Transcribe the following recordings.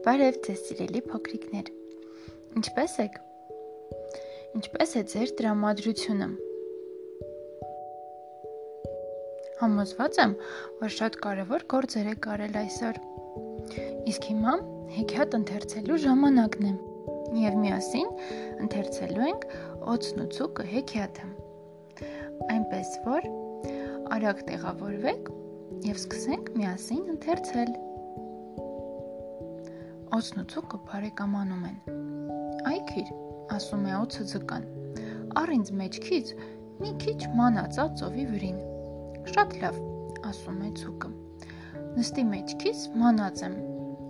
Բարև ձեզ սիրելի փոքրիկներ։ Ինչպե՞ս եք։ Ինչպե՞ս է ձեր տրամադրությունը։ Համոզված եմ, որ շատ կարևոր գործեր եք արել այսօր։ Իսկ հիմա հեքիաթ ընթերցելու ժամանակն է։ Եվ միասին ընթերցելու ենք Օծն ու ցուկը հեքիաթը։ Այնպես որ արագ տեղավորվեք եւ սկսենք միասին ընթերցել։ Օծն ու ցուկը բարեկամանում են։ Այ քիր, ասում է օծը ձկան։ Առ ինձ մեջքից մի քիչ մանածա ծովի վրին։ Շատ լավ, ասում է ցուկը։ Նստի մեջքից մանած եմ։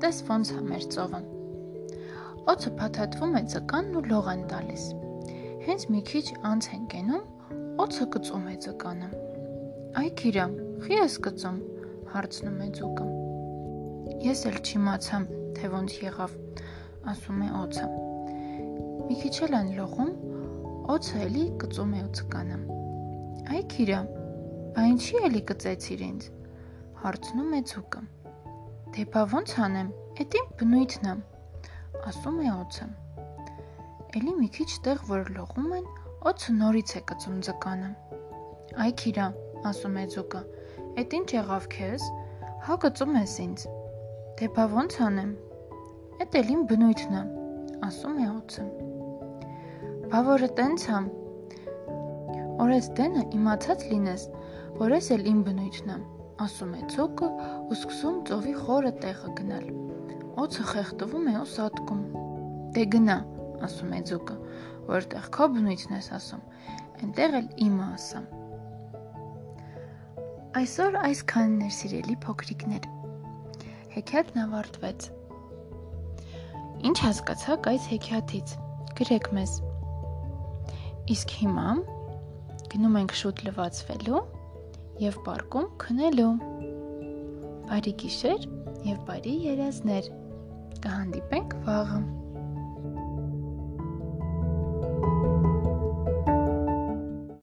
Տես ոնց է մեր ծովը։ Օծը փաթաթվում է ձկանն ու լող են տալիս։ Հենց մի քիչ անց են կենում, օծը կծում է ձկանը։ Այ քիրա, խի ես կծում, հարցնում է ձուկը։ Ես էլ չիմացամ, թե ոնց եղավ, ասում է օծը։ Մի քիչ էլ են լողում, օծը էլի կծում է ուցկանը։ Այ քիրա, բա ինչի էլի կծեցիր ինձ, հարցնում է ցուկը։ Դե բա ոնց անեմ, էդ իմ բնույթն է, ասում է օծը։ Էլի մի քիչ տեղ որ լողում են, օծը նորից է կծում ձկանը։ Այ քիրա, ասում է ձուկը, էդ ինչ եղավ քեզ, հա կծում ես ինձ։ Դե բա ոնց անեմ, Էդ էլ իմ բնույթն է, ասում է օծը։ Բա որը տենց է։ Օրես դենը իմացած լինես, որ ես էլ իմ բնույթն է, ասում է ցոկը ու սկսում ծովի խորը տեղը գնալ։ Օծը խեղդվում է ու սատկում։ Դե գնա, ասում է ձուկը, որտեղ քո բնույթն ես ասում, այնտեղ էլ իմը ասամ։ Այսօր այսքանն էր սիրելի փոքրիկներ։ Հեքիաթն ավարտվեց։ Ինչ հասկացաք այս հեքիաթից։ Գրեք մեզ։ Իսկ հիմա գնում ենք շուտ լվացվելու եւ պարկում քնելու։ Բարի գիշեր եւ բարի երազներ։ Կհանդիպենք վաղը։